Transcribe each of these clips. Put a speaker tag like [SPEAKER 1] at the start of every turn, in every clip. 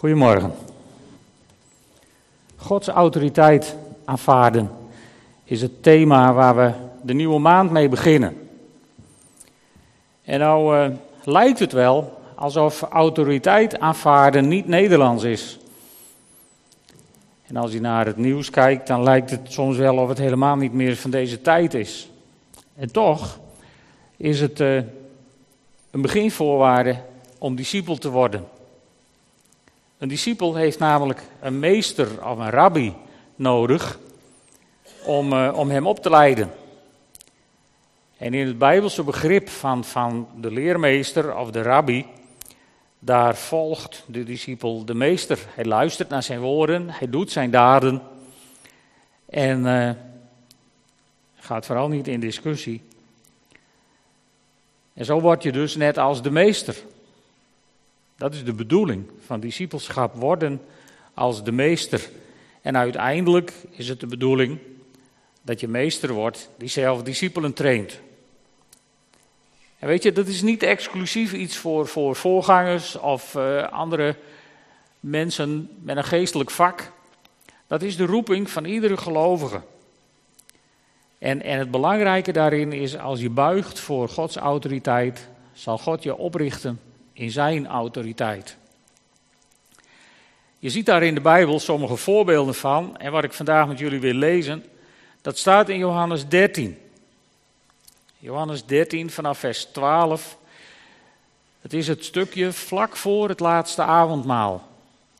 [SPEAKER 1] Goedemorgen. Gods autoriteit aanvaarden is het thema waar we de nieuwe maand mee beginnen. En nou uh, lijkt het wel alsof autoriteit aanvaarden niet Nederlands is. En als je naar het nieuws kijkt, dan lijkt het soms wel of het helemaal niet meer van deze tijd is. En toch is het uh, een beginvoorwaarde om discipel te worden. Een discipel heeft namelijk een meester of een rabbi nodig om, uh, om hem op te leiden. En in het Bijbelse begrip van, van de leermeester of de rabbi, daar volgt de discipel de meester. Hij luistert naar zijn woorden, hij doet zijn daden en uh, gaat vooral niet in discussie. En zo word je dus net als de meester. Dat is de bedoeling van discipelschap worden als de meester. En uiteindelijk is het de bedoeling dat je meester wordt die zelf discipelen traint. En weet je, dat is niet exclusief iets voor, voor voorgangers of uh, andere mensen met een geestelijk vak. Dat is de roeping van iedere gelovige. En, en het belangrijke daarin is, als je buigt voor Gods autoriteit, zal God je oprichten in zijn autoriteit. Je ziet daar in de Bijbel sommige voorbeelden van. En wat ik vandaag met jullie wil lezen, dat staat in Johannes 13. Johannes 13 vanaf vers 12. Het is het stukje vlak voor het laatste avondmaal.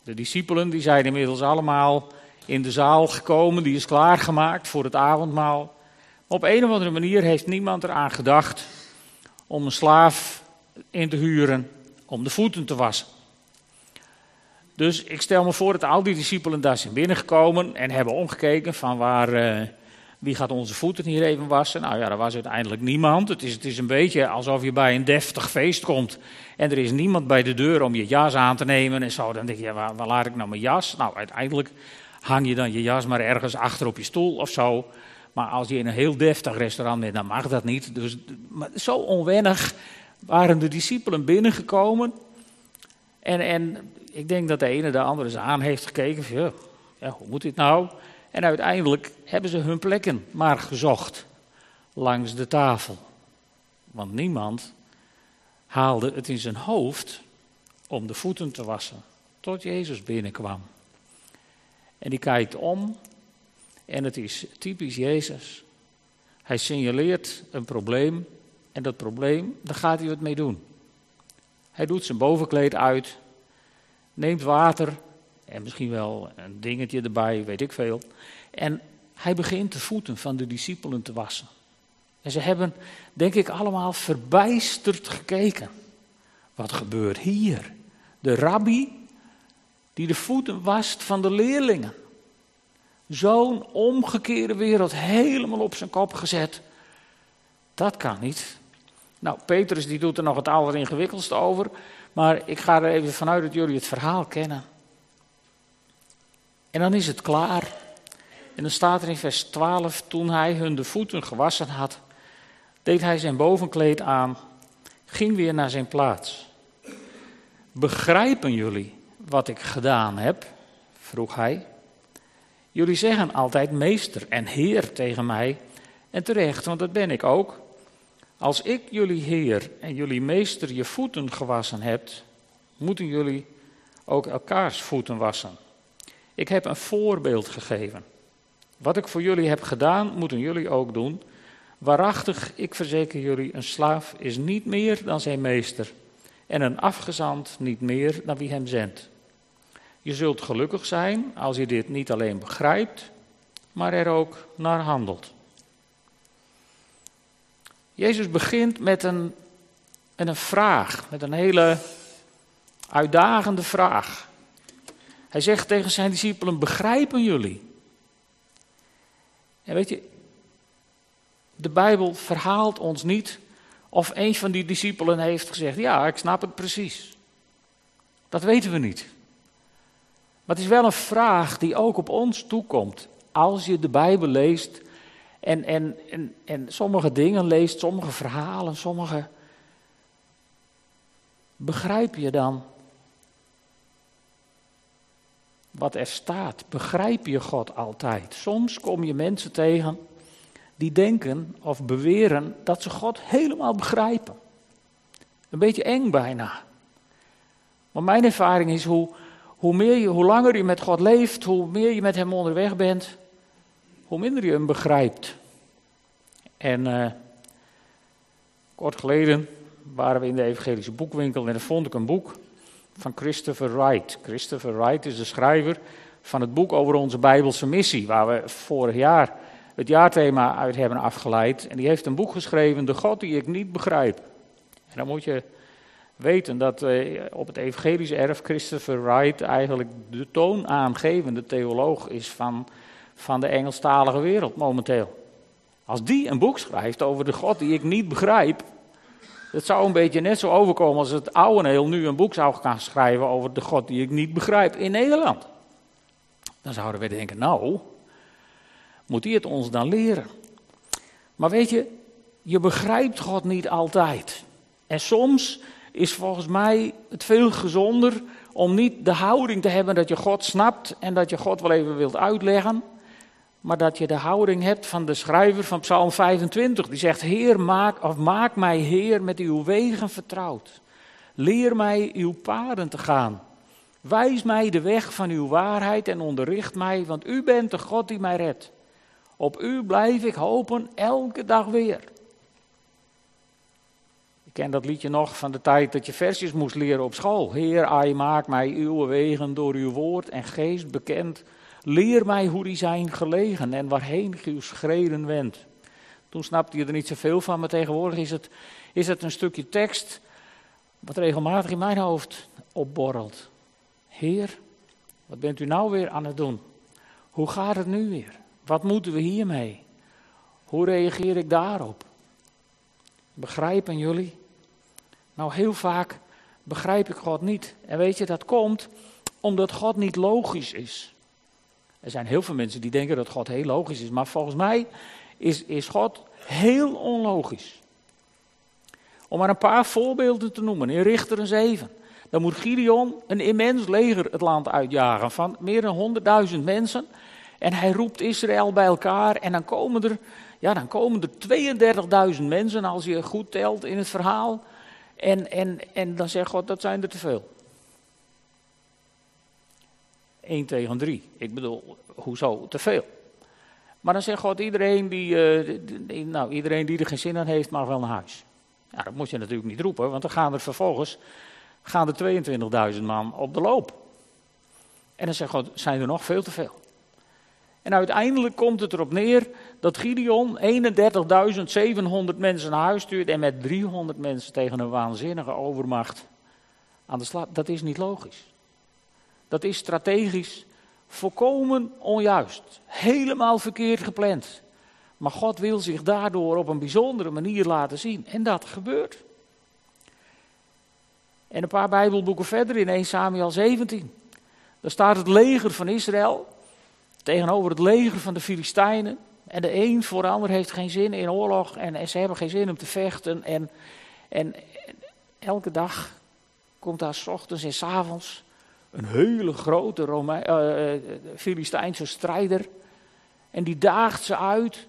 [SPEAKER 1] De discipelen die zijn inmiddels allemaal in de zaal gekomen, die is klaargemaakt voor het avondmaal. Op een of andere manier heeft niemand eraan gedacht om een slaaf in te huren om de voeten te wassen. Dus ik stel me voor dat al die discipelen daar zijn binnengekomen en hebben omgekeken van waar, uh, wie gaat onze voeten hier even wassen. Nou ja, er was uiteindelijk niemand. Het is, het is een beetje alsof je bij een deftig feest komt en er is niemand bij de deur om je jas aan te nemen en zo. Dan denk je, waar, waar laat ik nou mijn jas? Nou, uiteindelijk hang je dan je jas maar ergens achter op je stoel of zo. Maar als je in een heel deftig restaurant bent, dan mag dat niet. Dus maar zo onwennig waren de discipelen binnengekomen. En, en ik denk dat de ene de andere eens aan heeft gekeken. Van, ja, hoe moet dit nou? En uiteindelijk hebben ze hun plekken maar gezocht langs de tafel. Want niemand haalde het in zijn hoofd om de voeten te wassen. Tot Jezus binnenkwam. En die kijkt om. En het is typisch Jezus. Hij signaleert een probleem en dat probleem, daar gaat hij wat mee doen. Hij doet zijn bovenkleed uit, neemt water en misschien wel een dingetje erbij, weet ik veel. En hij begint de voeten van de discipelen te wassen. En ze hebben, denk ik, allemaal verbijsterd gekeken. Wat gebeurt hier? De rabbi die de voeten wast van de leerlingen. Zo'n omgekeerde wereld helemaal op zijn kop gezet. Dat kan niet. Nou, Petrus die doet er nog het alleringewikkeldste over. Maar ik ga er even vanuit dat jullie het verhaal kennen. En dan is het klaar. En dan staat er in vers 12: Toen hij hun de voeten gewassen had, deed hij zijn bovenkleed aan, ging weer naar zijn plaats. Begrijpen jullie wat ik gedaan heb? vroeg hij. Jullie zeggen altijd meester en heer tegen mij. En terecht, want dat ben ik ook. Als ik jullie Heer en jullie Meester je voeten gewassen hebt, moeten jullie ook elkaars voeten wassen. Ik heb een voorbeeld gegeven. Wat ik voor jullie heb gedaan, moeten jullie ook doen. Waarachtig, ik verzeker jullie, een slaaf is niet meer dan zijn meester. En een afgezant niet meer dan wie hem zendt. Je zult gelukkig zijn als je dit niet alleen begrijpt, maar er ook naar handelt. Jezus begint met een, een vraag, met een hele uitdagende vraag. Hij zegt tegen zijn discipelen: Begrijpen jullie? En weet je, de Bijbel verhaalt ons niet of een van die discipelen heeft gezegd: Ja, ik snap het precies. Dat weten we niet. Maar het is wel een vraag die ook op ons toekomt. Als je de Bijbel leest en, en, en, en sommige dingen leest, sommige verhalen, sommige. Begrijp je dan wat er staat. Begrijp je God altijd? Soms kom je mensen tegen die denken of beweren dat ze God helemaal begrijpen. Een beetje eng bijna. Maar mijn ervaring is hoe, hoe, meer hoe langer je met God leeft, hoe meer je met Hem onderweg bent, hoe minder je Hem begrijpt. En uh, kort geleden waren we in de evangelische boekwinkel en daar vond ik een boek van Christopher Wright. Christopher Wright is de schrijver van het boek over onze Bijbelse missie, waar we vorig jaar het jaarthema uit hebben afgeleid. En die heeft een boek geschreven, De God die ik niet begrijp. En dan moet je weten dat eh, op het evangelische erf Christopher Wright eigenlijk de toonaangevende theoloog is van, van de Engelstalige wereld momenteel. Als die een boek schrijft over de God die ik niet begrijp, het zou een beetje net zo overkomen als het oude heel nu een boek zou gaan schrijven over de God die ik niet begrijp in Nederland. Dan zouden we denken, nou, moet hij het ons dan leren? Maar weet je, je begrijpt God niet altijd. En soms is volgens mij het veel gezonder om niet de houding te hebben dat je God snapt en dat je God wel even wilt uitleggen maar dat je de houding hebt van de schrijver van Psalm 25. Die zegt, Heer, maak, of maak mij Heer met uw wegen vertrouwd. Leer mij uw paden te gaan. Wijs mij de weg van uw waarheid en onderricht mij, want u bent de God die mij redt. Op u blijf ik hopen elke dag weer. Ik ken dat liedje nog van de tijd dat je versjes moest leren op school. Heer, ai, maak mij uw wegen door uw woord en geest bekend Leer mij hoe die zijn gelegen en waarheen uw schreden wendt. Toen snapte je er niet zoveel van, maar tegenwoordig is het, is het een stukje tekst wat regelmatig in mijn hoofd opborrelt. Heer, wat bent u nou weer aan het doen? Hoe gaat het nu weer? Wat moeten we hiermee? Hoe reageer ik daarop? Begrijpen jullie? Nou, heel vaak begrijp ik God niet. En weet je, dat komt omdat God niet logisch is. Er zijn heel veel mensen die denken dat God heel logisch is, maar volgens mij is, is God heel onlogisch. Om maar een paar voorbeelden te noemen. In Richter 7. Dan moet Gideon een immens leger het land uitjagen van meer dan 100.000 mensen. En hij roept Israël bij elkaar en dan komen er, ja, dan komen er 32.000 mensen als je goed telt in het verhaal. En, en, en dan zegt God, dat zijn er te veel. 1 tegen 3. Ik bedoel, hoezo te veel? Maar dan zegt God, iedereen die, uh, nou, iedereen die er geen zin aan heeft, mag wel naar huis. Ja, dat moet je natuurlijk niet roepen, want dan gaan er vervolgens gaan er 22.000 man op de loop. En dan zegt God, zijn er nog veel te veel. En uiteindelijk komt het erop neer dat Gideon 31.700 mensen naar huis stuurt en met 300 mensen tegen een waanzinnige overmacht aan de slag. Dat is niet logisch. Dat is strategisch volkomen onjuist. Helemaal verkeerd gepland. Maar God wil zich daardoor op een bijzondere manier laten zien. En dat gebeurt. En een paar Bijbelboeken verder in 1 Samuel 17. Daar staat het leger van Israël tegenover het leger van de Filistijnen. En de een voor de ander heeft geen zin in oorlog en, ze hebben geen zin om te vechten. En, en, en elke dag komt daar s ochtends en s avonds een hele grote Rome uh, Filistijnse strijder. En die daagt ze uit.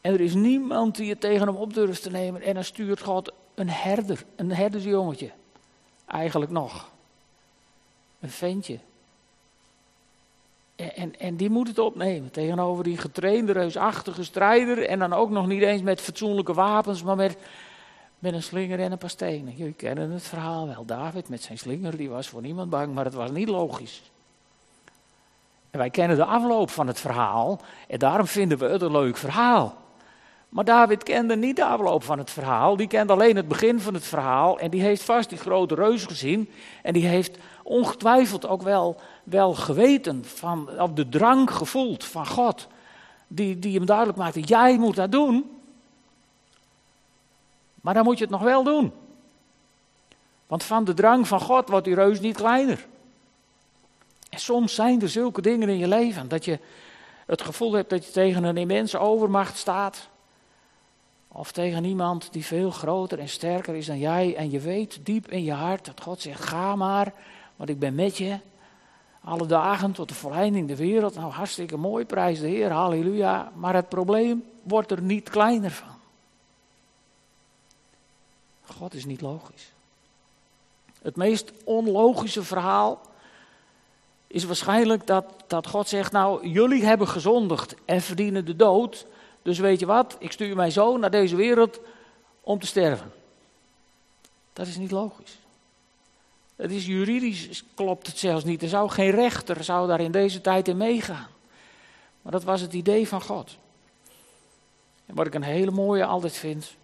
[SPEAKER 1] En er is niemand die het tegen hem op durft te nemen. En dan stuurt God een herder, een herdersjongetje. Eigenlijk nog. Een ventje. En, en, en, die moet het opnemen tegenover die getrainde, reusachtige strijder. En dan ook nog niet eens met fatsoenlijke wapens, maar met met een slinger en een paar stenen. Jullie kennen het verhaal wel. David met zijn slinger, die was voor niemand bang, maar het was niet logisch. En wij kennen de afloop van het verhaal en daarom vinden we het een leuk verhaal. Maar David kende niet de afloop van het verhaal, die kende alleen het begin van het verhaal en die heeft vast die grote reus gezien en die heeft ongetwijfeld ook wel, wel geweten, van, of de drang gevoeld van God, die, die hem duidelijk maakte, jij moet dat doen. Maar dan moet je het nog wel doen. Want van de drang van God wordt die reus niet kleiner. En soms zijn er zulke dingen in je leven dat je het gevoel hebt dat je tegen een immense overmacht staat. Of tegen iemand die veel groter en sterker is dan jij. En je weet diep in je hart dat God zegt: ga maar, want ik ben met je. Alle dagen tot de volleinding der wereld. Nou, hartstikke mooi, prijs de Heer, halleluja. Maar het probleem wordt er niet kleiner van. God is niet logisch. Het meest onlogische verhaal is waarschijnlijk dat, dat God zegt, nou, jullie hebben gezondigd en verdienen de dood. Dus weet je wat, ik stuur mijn zoon naar deze wereld om te sterven. Dat is niet logisch. Het is juridisch, klopt het zelfs niet. Er zou geen rechter zou daar in deze tijd in meegaan. Maar dat was het idee van God. En wat ik een hele mooie altijd vind,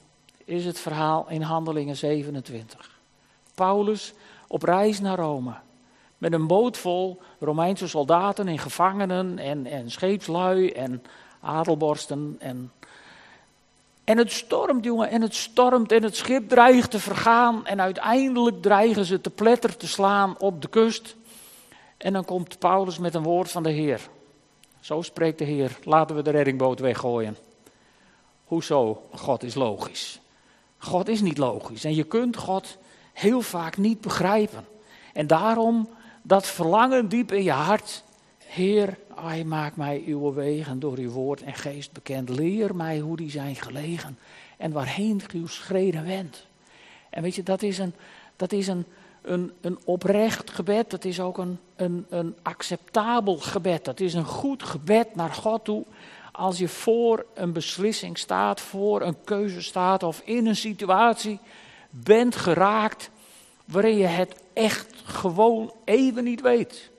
[SPEAKER 1] is het verhaal in Handelingen 27. Paulus op reis naar Rome. Met een boot vol Romeinse soldaten en gevangenen en, en scheepslui en adelborsten. En, en het stormt, jongen, en het stormt en het schip dreigt te vergaan. En uiteindelijk dreigen ze te pletter te slaan op de kust. En dan komt Paulus met een woord van de Heer. Zo spreekt de Heer, laten we de reddingboot weggooien. Hoezo? God is logisch. God is niet logisch en je kunt God heel vaak niet begrijpen. En daarom dat verlangen diep in je hart. Heer, ai, maak mij uw wegen door uw woord en geest bekend. Leer mij hoe die zijn gelegen en waarheen uw schreden wendt. En weet je, dat is een, dat is een, een, een oprecht gebed. Dat is ook een, een, een acceptabel gebed. Dat is een goed gebed naar God toe. Als je voor een beslissing staat, voor een keuze staat of in een situatie bent geraakt waarin je het echt gewoon even niet weet.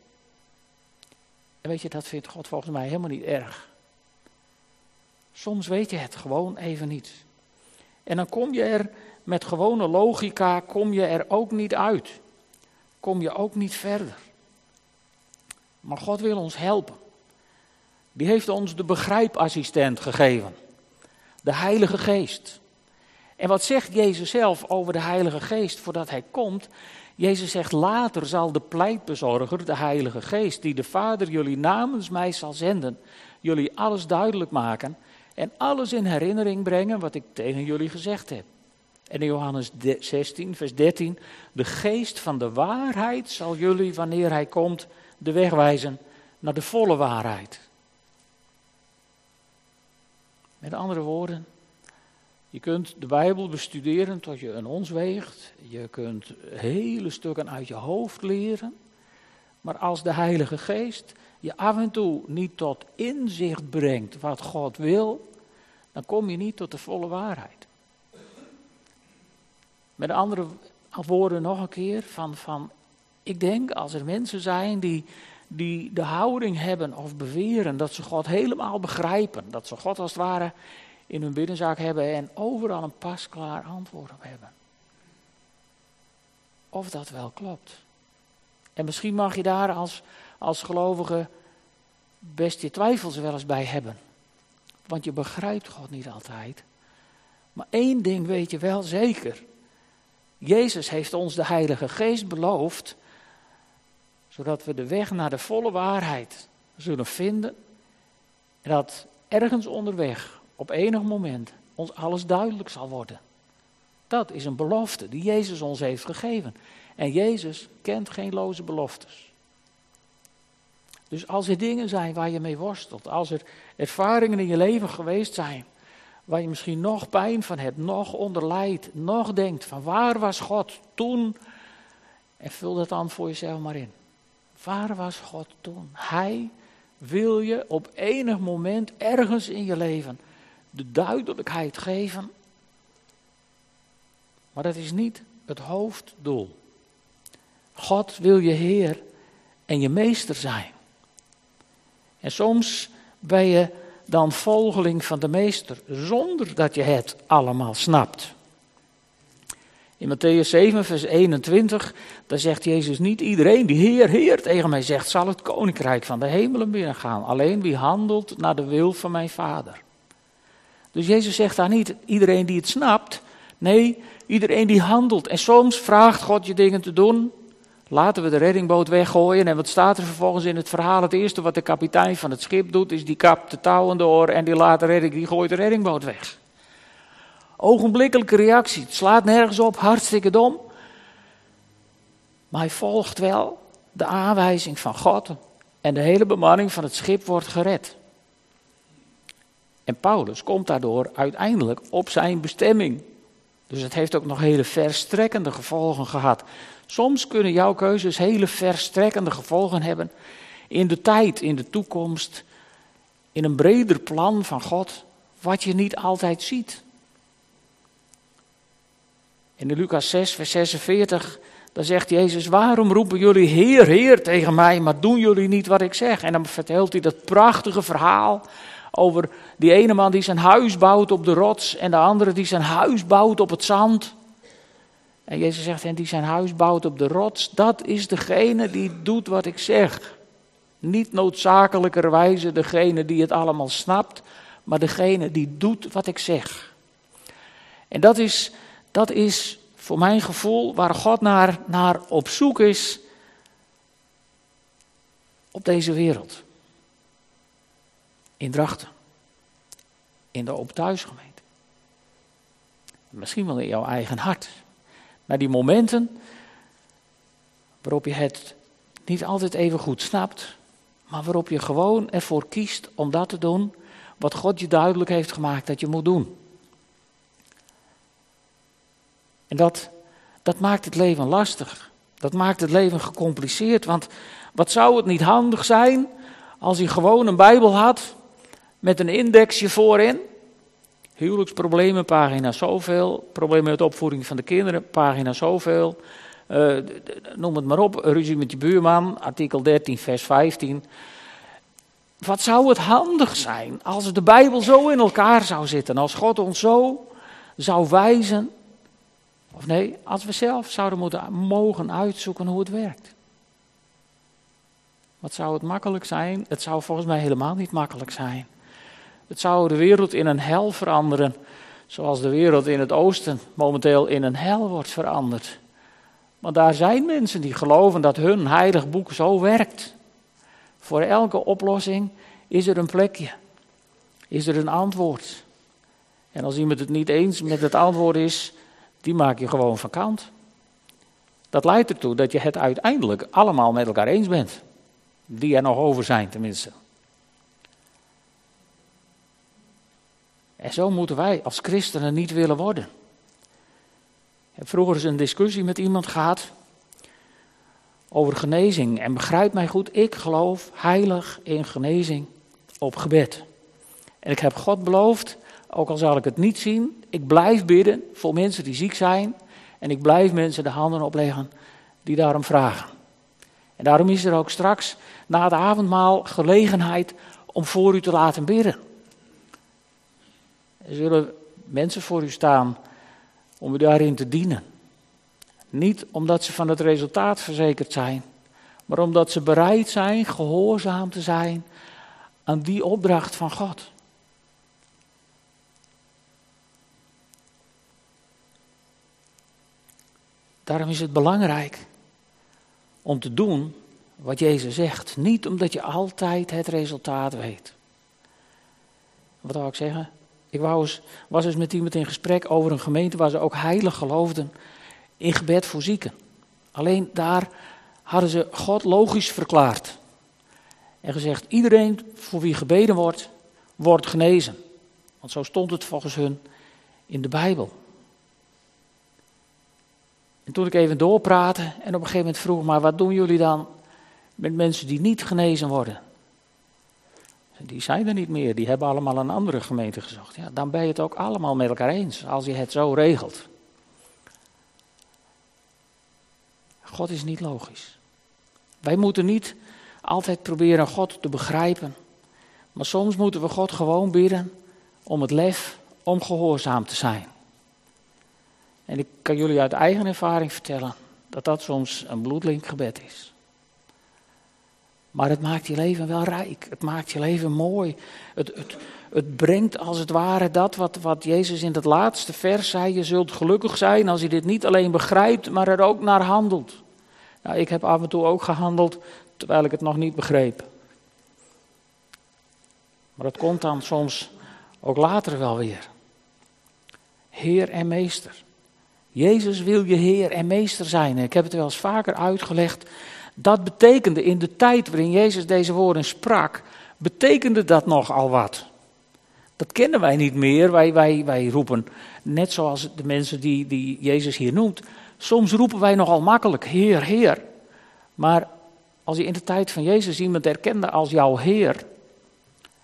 [SPEAKER 1] En weet je, dat vindt God volgens mij helemaal niet erg. Soms weet je het gewoon even niet. En dan kom je er met gewone logica, kom je er ook niet uit. Kom je ook niet verder. Maar God wil ons helpen. Die heeft ons de begrijpassistent gegeven. De Heilige Geest. En wat zegt Jezus zelf over de Heilige Geest voordat hij komt? Jezus zegt, later zal de pleitbezorger, de Heilige Geest, die de Vader jullie namens mij zal zenden, jullie alles duidelijk maken en alles in herinnering brengen wat ik tegen jullie gezegd heb. En in Johannes 16, vers 13, de geest van de waarheid zal jullie, wanneer hij komt, de weg wijzen naar de volle waarheid. Met andere woorden, je kunt de Bijbel bestuderen tot je een ons weegt. Je kunt hele stukken uit je hoofd leren. Maar als de Heilige Geest je af en toe niet tot inzicht brengt wat God wil, dan kom je niet tot de volle waarheid. Met andere woorden nog een keer van, van ik denk als er mensen zijn die, die de houding hebben of beweren dat ze God helemaal begrijpen, dat ze God als het ware in hun binnenzaak hebben en overal een pasklaar antwoord op hebben. Of dat wel klopt. En misschien mag je daar als, als gelovige best je twijfels wel eens bij hebben. Want je begrijpt God niet altijd. Maar één ding weet je wel zeker. Jezus heeft ons de Heilige Geest beloofd, zodat we de weg naar de volle waarheid zullen vinden. En dat ergens onderweg op enig moment ons alles duidelijk zal worden. Dat is een belofte die Jezus ons heeft gegeven. En Jezus kent geen loze beloftes. Dus als er dingen zijn waar je mee worstelt, als er ervaringen in je leven geweest zijn, waar je misschien nog pijn van hebt, nog onderlijdt, nog denkt van waar was God toen? En vul dat dan voor jezelf maar in. Waar was God toen? Hij wil je op enig moment ergens in je leven de duidelijkheid geven. Maar dat is niet het hoofddoel. God wil je Heer en je meester zijn. En soms ben je dan volgeling van de meester zonder dat je het allemaal snapt. In Matthäus 7, vers 21, daar zegt Jezus niet iedereen die Heer, Heer tegen mij zegt, zal het koninkrijk van de hemelen binnengaan. Alleen wie handelt naar de wil van mijn Vader. Dus Jezus zegt daar niet iedereen die het snapt. Nee, iedereen die handelt. En soms vraagt God je dingen te doen. Laten we de reddingboot weggooien. En wat staat er vervolgens in het verhaal? Het eerste wat de kapitein van het schip doet, is die kapt de touwen door en die laat de die gooit de reddingboot weg. Ogenblikkelijke reactie. Het slaat nergens op, hartstikke dom. Maar hij volgt wel de aanwijzing van God en de hele bemanning van het schip wordt gered. En Paulus komt daardoor uiteindelijk op zijn bestemming. Dus het heeft ook nog hele verstrekkende gevolgen gehad. Soms kunnen jouw keuzes hele verstrekkende gevolgen hebben in de tijd, in de toekomst, in een breder plan van God, wat je niet altijd ziet. In de Lucas 6, vers 46, dan zegt Jezus, waarom roepen jullie Heer, Heer tegen mij, maar doen jullie niet wat ik zeg? En dan vertelt hij dat prachtige verhaal over die ene man die zijn huis bouwt op de rots en de andere die zijn huis bouwt op het zand. En Jezus zegt, en die zijn huis bouwt op de rots, dat is degene die doet wat ik zeg. Niet noodzakelijkerwijze degene die het allemaal snapt, maar degene die doet wat ik zeg. En dat is, dat is voor mijn gevoel waar God naar, naar op zoek is op deze wereld. In Drachten. In de Open Thuisgemeente. Misschien wel in jouw eigen hart. Naar die momenten waarop je het niet altijd even goed snapt, maar waarop je gewoon ervoor kiest om dat te doen wat God je duidelijk heeft gemaakt dat je moet doen. En dat, dat maakt het leven lastig. Dat maakt het leven gecompliceerd. Want wat zou het niet handig zijn als je gewoon een Bijbel had met een indexje voorin? Huwelijksproblemen, pagina zoveel. Problemen met opvoeding van de kinderen, pagina zoveel. Uh, noem het maar op, ruzie met je buurman, artikel 13, vers 15. Wat zou het handig zijn als de Bijbel zo in elkaar zou zitten, als God ons zo zou wijzen. Of nee, als we zelf zouden moeten mogen uitzoeken hoe het werkt. Wat zou het makkelijk zijn? Het zou volgens mij helemaal niet makkelijk zijn. Het zou de wereld in een hel veranderen, zoals de wereld in het oosten momenteel in een hel wordt veranderd. Want daar zijn mensen die geloven dat hun heilig boek zo werkt. Voor elke oplossing is er een plekje. Is er een antwoord. En als iemand het niet eens met het antwoord is, die maak je gewoon van kant. Dat leidt ertoe dat je het uiteindelijk allemaal met elkaar eens bent. Die er nog over zijn tenminste. En zo moeten wij als christenen niet willen worden. Ik heb vroeger eens een discussie met iemand gehad over genezing. En begrijp mij goed, ik geloof heilig in genezing op gebed. En ik heb God beloofd, ook al zal ik het niet zien, ik blijf bidden voor mensen die ziek zijn. En ik blijf mensen de handen opleggen die daarom vragen. En daarom is er ook straks na het avondmaal gelegenheid om voor u te laten bidden. Er zullen mensen voor u staan om u daarin te dienen. Niet omdat ze van het resultaat verzekerd zijn, maar omdat ze bereid zijn gehoorzaam te zijn aan die opdracht van God. Daarom is het belangrijk om te doen wat Jezus zegt. Niet omdat je altijd het resultaat weet. Wat wou ik zeggen? Ik was, was eens met iemand in gesprek over een gemeente waar ze ook heilig geloofden in gebed voor zieken. Alleen daar hadden ze God logisch verklaard. En gezegd, iedereen voor wie gebeden wordt, wordt genezen. Want zo stond het volgens hun in de Bijbel. En toen ik even doorpraatte en op een gegeven moment vroeg, maar wat doen jullie dan met mensen die niet genezen worden? Die zijn er niet meer, die hebben allemaal een andere gemeente gezocht. Ja, dan ben je het ook allemaal met elkaar eens, als je het zo regelt. God is niet logisch. Wij moeten niet altijd proberen God te begrijpen. Maar soms moeten we God gewoon bidden om het lef om gehoorzaam te zijn. En ik kan jullie uit eigen ervaring vertellen dat dat soms een bloedlinkgebed is. Maar het maakt je leven wel rijk. Het maakt je leven mooi. Het, het, het brengt als het ware dat wat, wat Jezus in het laatste vers zei. Je zult gelukkig zijn als je dit niet alleen begrijpt, maar er ook naar handelt. Nou, ik heb af en toe ook gehandeld terwijl ik het nog niet begreep. Maar dat komt dan soms ook later wel weer. Heer en meester. Jezus wil je Heer en meester zijn. ik heb het wel eens vaker uitgelegd Dat betekende in de tijd waarin Jezus deze woorden sprak, betekende dat nogal wat. Dat kennen wij niet meer. Wij, wij, wij roepen, net zoals de mensen die, die Jezus hier noemt, soms roepen wij nogal makkelijk, Heer, Heer. Maar als je in de tijd van Jezus iemand erkende als jouw Heer,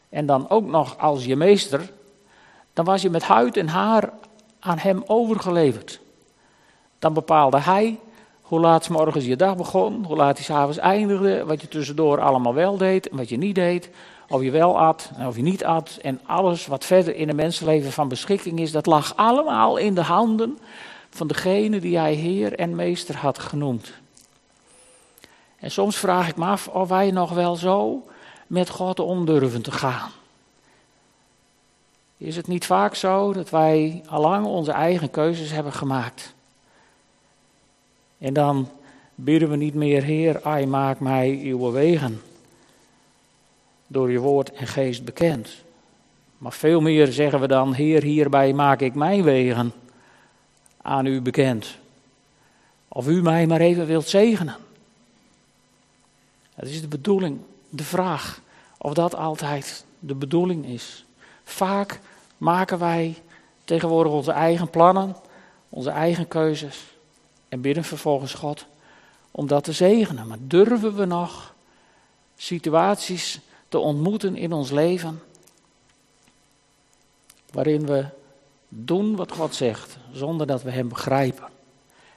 [SPEAKER 1] en dan ook nog als je meester, dan was je met huid en haar aan hem overgeleverd. Dan bepaalde hij hoe laat morgens je dag begon, hoe laat hij s'avonds eindigde, wat je tussendoor allemaal wel deed en wat je niet deed. Of je wel at en of je niet at. En alles wat verder in een mensenleven van beschikking is, dat lag allemaal in de handen van degene die hij Heer en Meester had genoemd. En soms vraag ik me af of wij nog wel zo met God om durven te gaan. Is het niet vaak zo dat wij allang onze eigen keuzes hebben gemaakt? En dan bidden we niet meer, Heer, ai, maak mij uw wegen door je woord en geest bekend. Maar veel meer zeggen we dan, Heer, hierbij maak ik mijn wegen aan u bekend. Of u mij maar even wilt zegenen. Het is de bedoeling, de vraag, of dat altijd de bedoeling is. Vaak maken wij tegenwoordig onze eigen plannen, onze eigen keuzes en bidden vervolgens God om dat te zegenen. Maar durven we nog situaties te ontmoeten in ons leven waarin we doen wat God zegt, zonder dat we Hem begrijpen?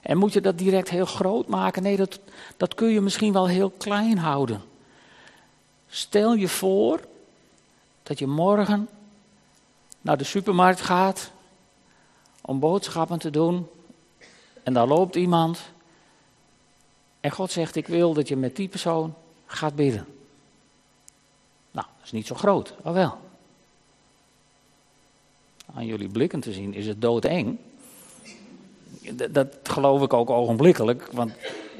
[SPEAKER 1] En moet je dat direct heel groot maken? Nee, dat, dat kun je misschien wel heel klein houden. Stel je voor dat je morgen naar de supermarkt gaat om boodschappen te doen. En daar loopt iemand. En God zegt: Ik wil dat je met die persoon gaat bidden. Nou, dat is niet zo groot, al wel. Aan jullie blikken te zien is het doodeng. Dat, dat geloof ik ook ogenblikkelijk, want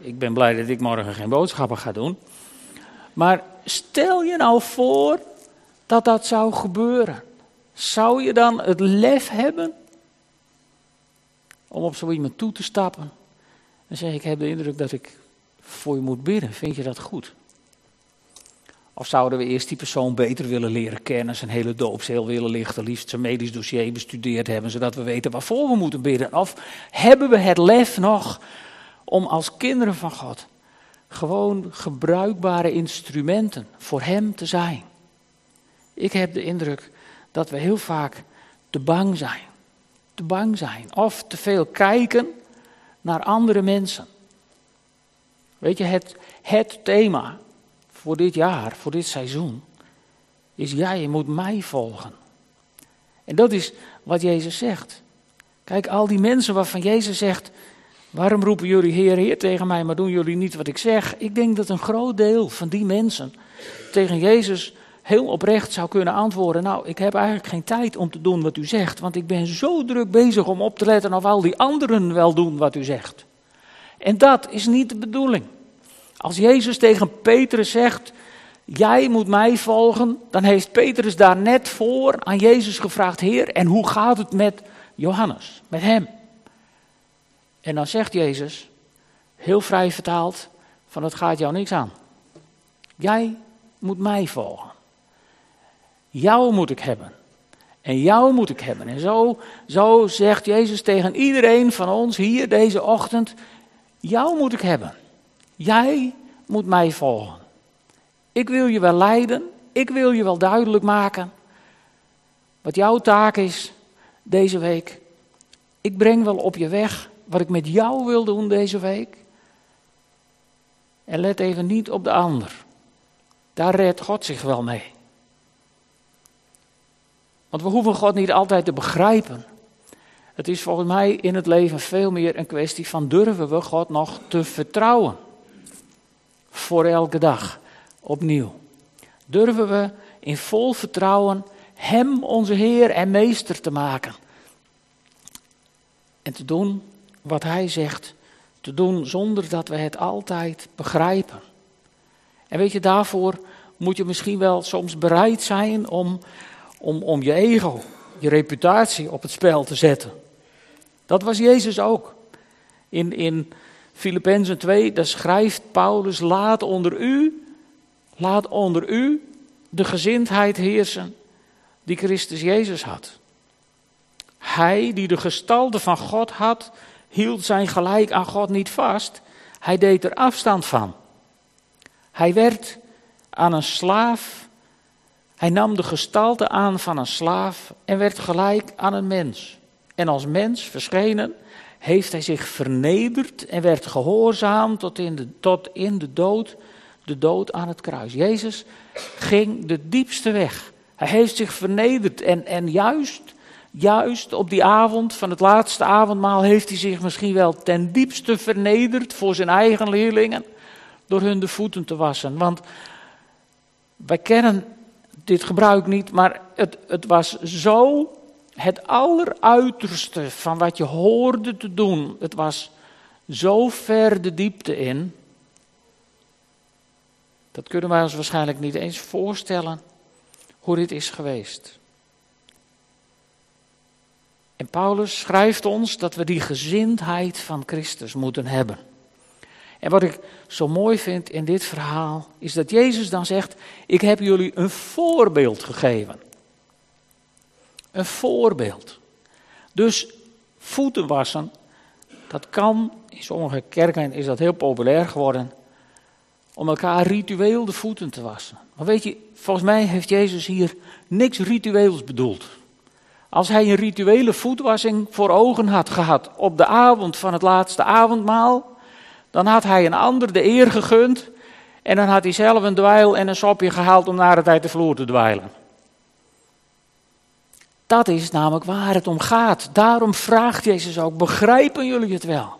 [SPEAKER 1] ik ben blij dat ik morgen geen boodschappen ga doen. Maar stel je nou voor dat dat zou gebeuren. Zou je dan het lef hebben om op zo iemand toe te stappen en zeggen: Ik heb de indruk dat ik voor je moet bidden. Vind je dat goed? Of zouden we eerst die persoon beter willen leren kennen, zijn hele doopseel willen lichten, liefst zijn medisch dossier bestudeerd hebben, zodat we weten waarvoor we moeten bidden? Of hebben we het lef nog om als kinderen van God gewoon gebruikbare instrumenten voor Hem te zijn? Ik heb de indruk dat we heel vaak te bang zijn. Te bang zijn. Of te veel kijken naar andere mensen. Weet je, het, het thema voor dit jaar, voor dit seizoen, is jij moet mij volgen. En dat is wat Jezus zegt. Kijk, al die mensen waarvan Jezus zegt, waarom roepen jullie Heer, Heer tegen mij, maar doen jullie niet wat ik zeg? Ik denk dat een groot deel van die mensen tegen Jezus heel oprecht zou kunnen antwoorden: Nou, ik heb eigenlijk geen tijd om te doen wat u zegt, want ik ben zo druk bezig om op te letten of al die anderen wel doen wat u zegt. En dat is niet de bedoeling. Als Jezus tegen Petrus zegt: Jij moet mij volgen, dan heeft Petrus daar net voor aan Jezus gevraagd: Heer, en hoe gaat het met Johannes, met hem? En dan zegt Jezus, heel vrij vertaald: van het gaat jou niks aan. Jij moet mij volgen. Jou moet ik hebben. En jou moet ik hebben. En zo, zo zegt Jezus tegen iedereen van ons hier deze ochtend: Jou moet ik hebben. Jij moet mij volgen. Ik wil je wel leiden. Ik wil je wel duidelijk maken. Wat jouw taak is deze week. Ik breng wel op je weg wat ik met jou wil doen deze week. En let even niet op de ander. Daar redt God zich wel mee. Want we hoeven God niet altijd te begrijpen. Het is volgens mij in het leven veel meer een kwestie van durven we God nog te vertrouwen. Voor elke dag, opnieuw. Durven we in vol vertrouwen Hem onze Heer en Meester te maken. En te doen wat Hij zegt. Te doen zonder dat we het altijd begrijpen. En weet je, daarvoor moet je misschien wel soms bereid zijn om om, om je ego, je reputatie op het spel te zetten. Dat was Jezus ook. In, in Filippenzen 2, daar schrijft Paulus: Laat onder u, laat onder u de gezindheid heersen die Christus Jezus had. Hij die de gestalte van God had, hield zijn gelijk aan God niet vast. Hij deed er afstand van. Hij werd aan een slaaf. Hij nam de gestalte aan van een slaaf en werd gelijk aan een mens. En als mens verschenen heeft hij zich vernederd en werd gehoorzaam tot in de, tot in de dood, de dood aan het kruis. Jezus ging de diepste weg. Hij heeft zich vernederd en, en juist, juist op die avond van het laatste avondmaal heeft hij zich misschien wel ten diepste vernederd voor zijn eigen leerlingen door hun de voeten te wassen. Want wij kennen dit gebruik niet, maar het, het was zo het alleruiterste van wat je hoorde te doen. Het was zo ver de diepte in. Dat kunnen wij ons waarschijnlijk niet eens voorstellen hoe dit is geweest. En Paulus schrijft ons dat we die gezindheid van Christus moeten hebben. En wat ik zo mooi vind in dit verhaal is dat Jezus dan zegt: Ik heb jullie een voorbeeld gegeven. Een voorbeeld. Dus voeten wassen, dat kan, in sommige kerken is dat heel populair geworden, om elkaar ritueel de voeten te wassen. Maar weet je, volgens mij heeft Jezus hier niks ritueels bedoeld. Als hij een rituele voetwassing voor ogen had gehad op de avond van het laatste avondmaal, dan had hij een ander de eer gegund en dan had hij zelf een dweil en een sopje gehaald om naar het uit de vloer te dweilen. Dat is namelijk waar het om gaat. Daarom vraagt Jezus ook: begrijpen jullie het wel?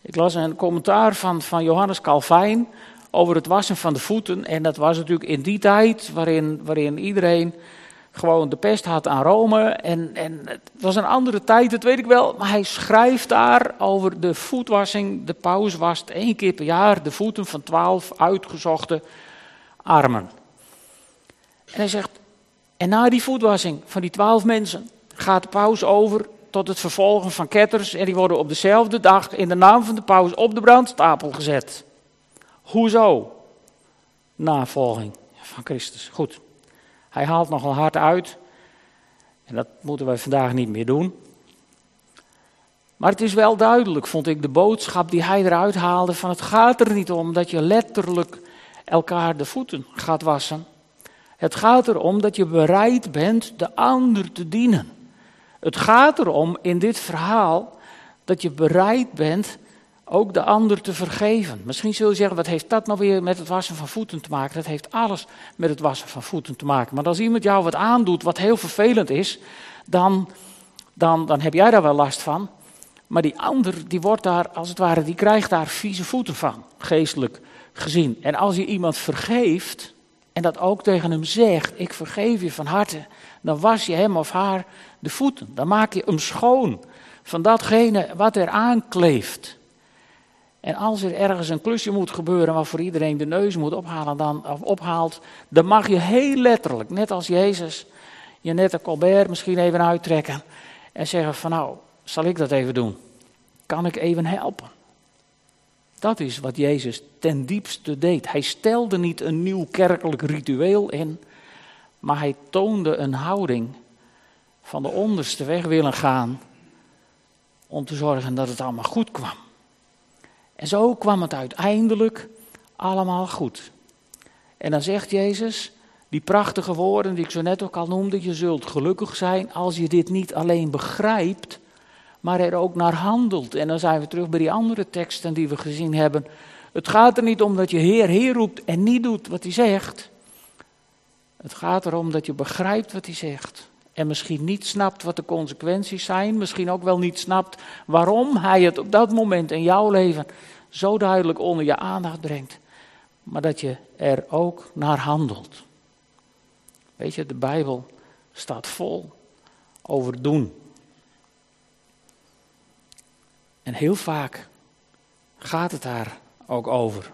[SPEAKER 1] Ik las een commentaar van, van Johannes Calvijn over het wassen van de voeten. En dat was natuurlijk in die tijd waarin, waarin iedereen gewoon de pest had aan Rome. En, en het was een andere tijd, dat weet ik wel. Maar hij schrijft daar over de voetwassing. De paus wast één keer per jaar de voeten van twaalf uitgezochte armen. En hij zegt, en na die voetwassing van die twaalf mensen gaat de paus over tot het vervolgen van ketters. En die worden op dezelfde dag in de naam van de paus op de brandstapel gezet. Hoezo? Navolging van Christus. Goed. Hij haalt nogal hard uit. En dat moeten wij vandaag niet meer doen. Maar het is wel duidelijk, vond ik, de boodschap die hij eruit haalde: van het gaat er niet om dat je letterlijk elkaar de voeten gaat wassen. Het gaat erom dat je bereid bent de ander te dienen. Het gaat erom in dit verhaal dat je bereid bent ook de ander te vergeven. Misschien zul je zeggen, wat heeft dat nou weer met het wassen van voeten te maken? Dat heeft alles met het wassen van voeten te maken. Maar als iemand jou wat aandoet wat heel vervelend is, dan, dan, dan heb jij daar wel last van. Maar die ander, die wordt daar, als het ware, die krijgt daar vieze voeten van, geestelijk gezien. En als je iemand vergeeft, en dat ook tegen hem zegt, ik vergeef je van harte, dan was je hem of haar de voeten. Dan maak je hem schoon van datgene wat er aankleeft. En als er ergens een klusje moet gebeuren waarvoor iedereen de neus moet ophalen, dan, of ophaalt, dan mag je heel letterlijk, net als Jezus, je net een Colbert misschien even uittrekken en zeggen van nou, zal ik dat even doen? Kan ik even helpen? Dat is wat Jezus ten diepste deed. Hij stelde niet een nieuw kerkelijk ritueel in, maar hij toonde een houding van de onderste weg willen gaan om te zorgen dat het allemaal goed kwam. En zo kwam het uiteindelijk allemaal goed. En dan zegt Jezus, die prachtige woorden die ik zo net ook al noemde, je zult gelukkig zijn als je dit niet alleen begrijpt, maar er ook naar handelt. En dan zijn we terug bij die andere teksten die we gezien hebben. Het gaat er niet om dat je Heer, Heer roept en niet doet wat hij zegt. Het gaat erom dat je begrijpt wat hij zegt. En misschien niet snapt wat de consequenties zijn. Misschien ook wel niet snapt waarom hij het op dat moment in jouw leven zo duidelijk onder je aandacht brengt. Maar dat je er ook naar handelt. Weet je, de Bijbel staat vol over doen. En heel vaak gaat het daar ook over.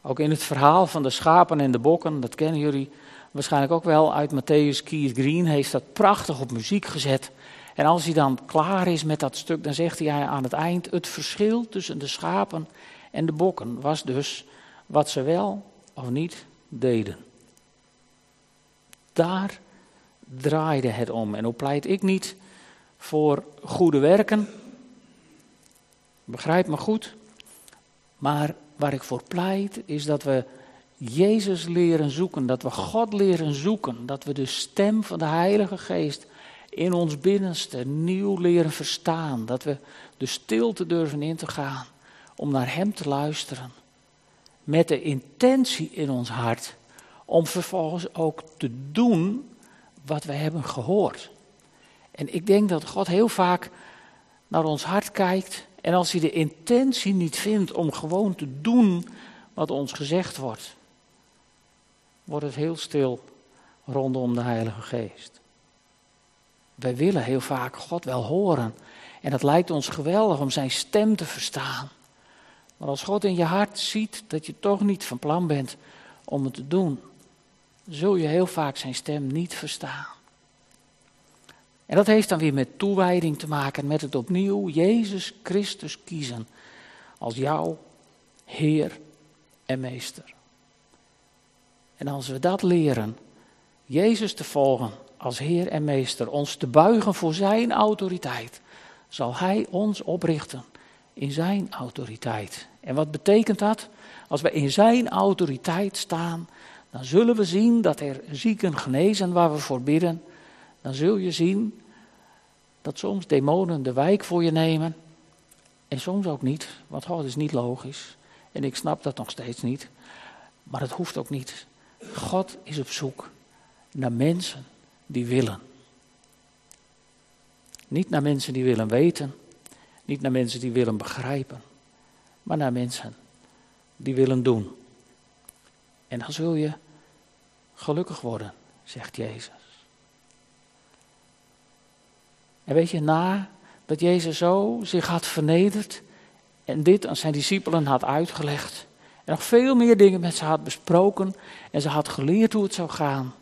[SPEAKER 1] Ook in het verhaal van de schapen en de bokken, dat kennen jullie waarschijnlijk ook wel uit Matthäus Keys Green, heeft dat prachtig op muziek gezet. En als hij dan klaar is met dat stuk, dan zegt hij aan het eind: Het verschil tussen de schapen en de bokken was dus wat ze wel of niet deden. Daar draaide het om. En hoe pleit ik niet voor goede werken? Begrijp me goed. Maar waar ik voor pleit is dat we Jezus leren zoeken, dat we God leren zoeken, dat we de stem van de Heilige Geest in ons binnenste nieuw leren verstaan, dat we de stilte durven in te gaan om naar Hem te luisteren, met de intentie in ons hart om vervolgens ook te doen wat we hebben gehoord. En ik denk dat God heel vaak naar ons hart kijkt en als hij de intentie niet vindt om gewoon te doen wat ons gezegd wordt, wordt het heel stil rondom de Heilige Geest. Wij willen heel vaak God wel horen. En het lijkt ons geweldig om zijn stem te verstaan. Maar als God in je hart ziet dat je toch niet van plan bent om het te doen, zul je heel vaak zijn stem niet verstaan. En dat heeft dan weer met toewijding te maken, met het opnieuw Jezus Christus kiezen als jouw Heer en Meester. En als we dat leren, Jezus te volgen als Heer en Meester, ons te buigen voor Zijn autoriteit, zal Hij ons oprichten in Zijn autoriteit. En wat betekent dat? Als we in Zijn autoriteit staan, dan zullen we zien dat er zieken genezen waar we voor bidden. Dan zul je zien dat soms demonen de wijk voor je nemen. En soms ook niet, want God is niet logisch. En ik snap dat nog steeds niet. Maar het hoeft ook niet. God is op zoek naar mensen die willen. Niet naar mensen die willen weten, niet naar mensen die willen begrijpen, maar naar mensen die willen doen. En dan zul je gelukkig worden, zegt Jezus. En weet je, na dat Jezus zo zich had vernederd en dit aan zijn discipelen had uitgelegd en nog veel meer dingen met ze had besproken en ze had geleerd hoe het zou gaan,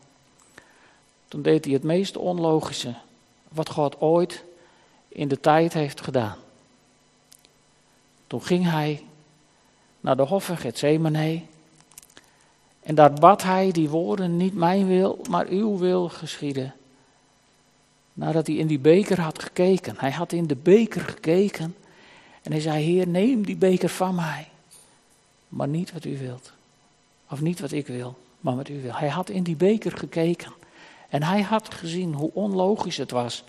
[SPEAKER 1] toen deed hij het meest onlogische wat God ooit in de tijd heeft gedaan. Toen ging hij naar de hof van Gethsemane en daar bad hij die woorden, niet mijn wil, maar uw wil geschieden. Nadat hij in die beker had gekeken. Hij had in de beker gekeken en hij zei, Heer, neem die beker van mij. Maar niet wat u wilt. Of niet wat ik wil, maar wat u wil. Hij had in die beker gekeken. En hij had gezien hoe onlogisch het was.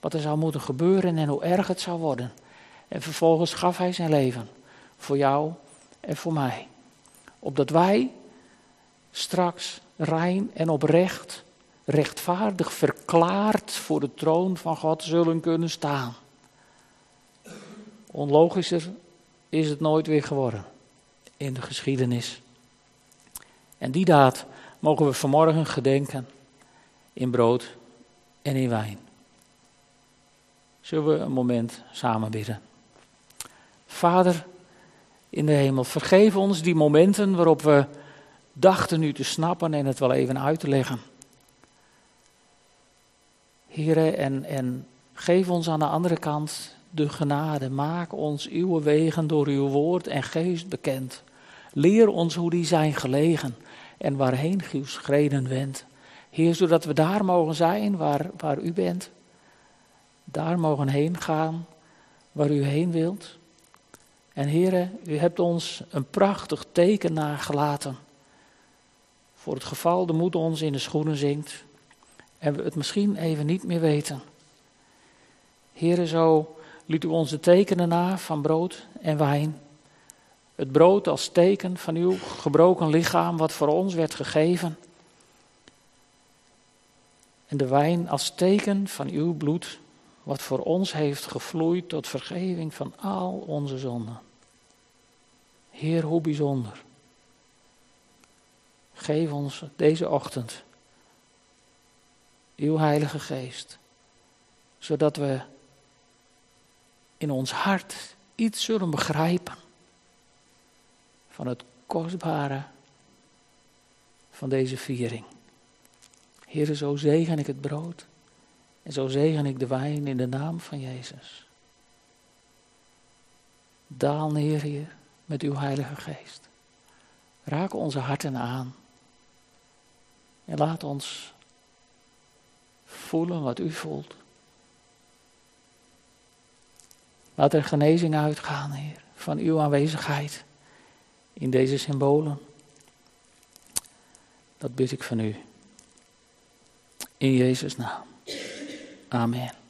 [SPEAKER 1] Wat er zou moeten gebeuren en hoe erg het zou worden. En vervolgens gaf hij zijn leven. Voor jou en voor mij. Opdat wij straks rein en oprecht, rechtvaardig verklaard voor de troon van God zullen kunnen staan. Onlogischer is het nooit weer geworden in de geschiedenis. En die daad mogen we vanmorgen gedenken in brood en in wijn. Zullen we een moment samen bidden? Vader in de hemel, vergeef ons die momenten waarop we dachten nu te snappen en het wel even uit te leggen. Heren, en, en geef ons aan de andere kant de genade. Maak ons uw wegen door uw woord en geest bekend. Leer ons hoe die zijn gelegen en waarheen uw schreden wendt. Heer, zodat we daar mogen zijn waar, waar u bent. Daar mogen heen gaan waar u heen wilt. En heren, u hebt ons een prachtig teken nagelaten. Voor het geval de moed ons in de schoenen zinkt. En we het misschien even niet meer weten. Heren, zo liet u onze tekenen na van brood en wijn. Het brood als teken van uw gebroken lichaam, wat voor ons werd gegeven en de wijn als teken van uw bloed, wat voor ons heeft gevloeid tot vergeving van al onze zonden. Heer, hoe bijzonder. Geef ons deze ochtend uw Heilige Geest, zodat we in ons hart iets zullen begrijpen van het kostbare van deze viering. Heere, zo zegen ik het brood En zo zegen ik de wijn in de naam van Jezus. Daal neer, Heer, met uw Heilige Geest. Raak onze harten aan. En laat ons voelen wat u voelt. Laat er genezing uitgaan, Heer, van uw aanwezigheid in deze symbolen. Dat bid ik van u. In Jezus' naam. Amen.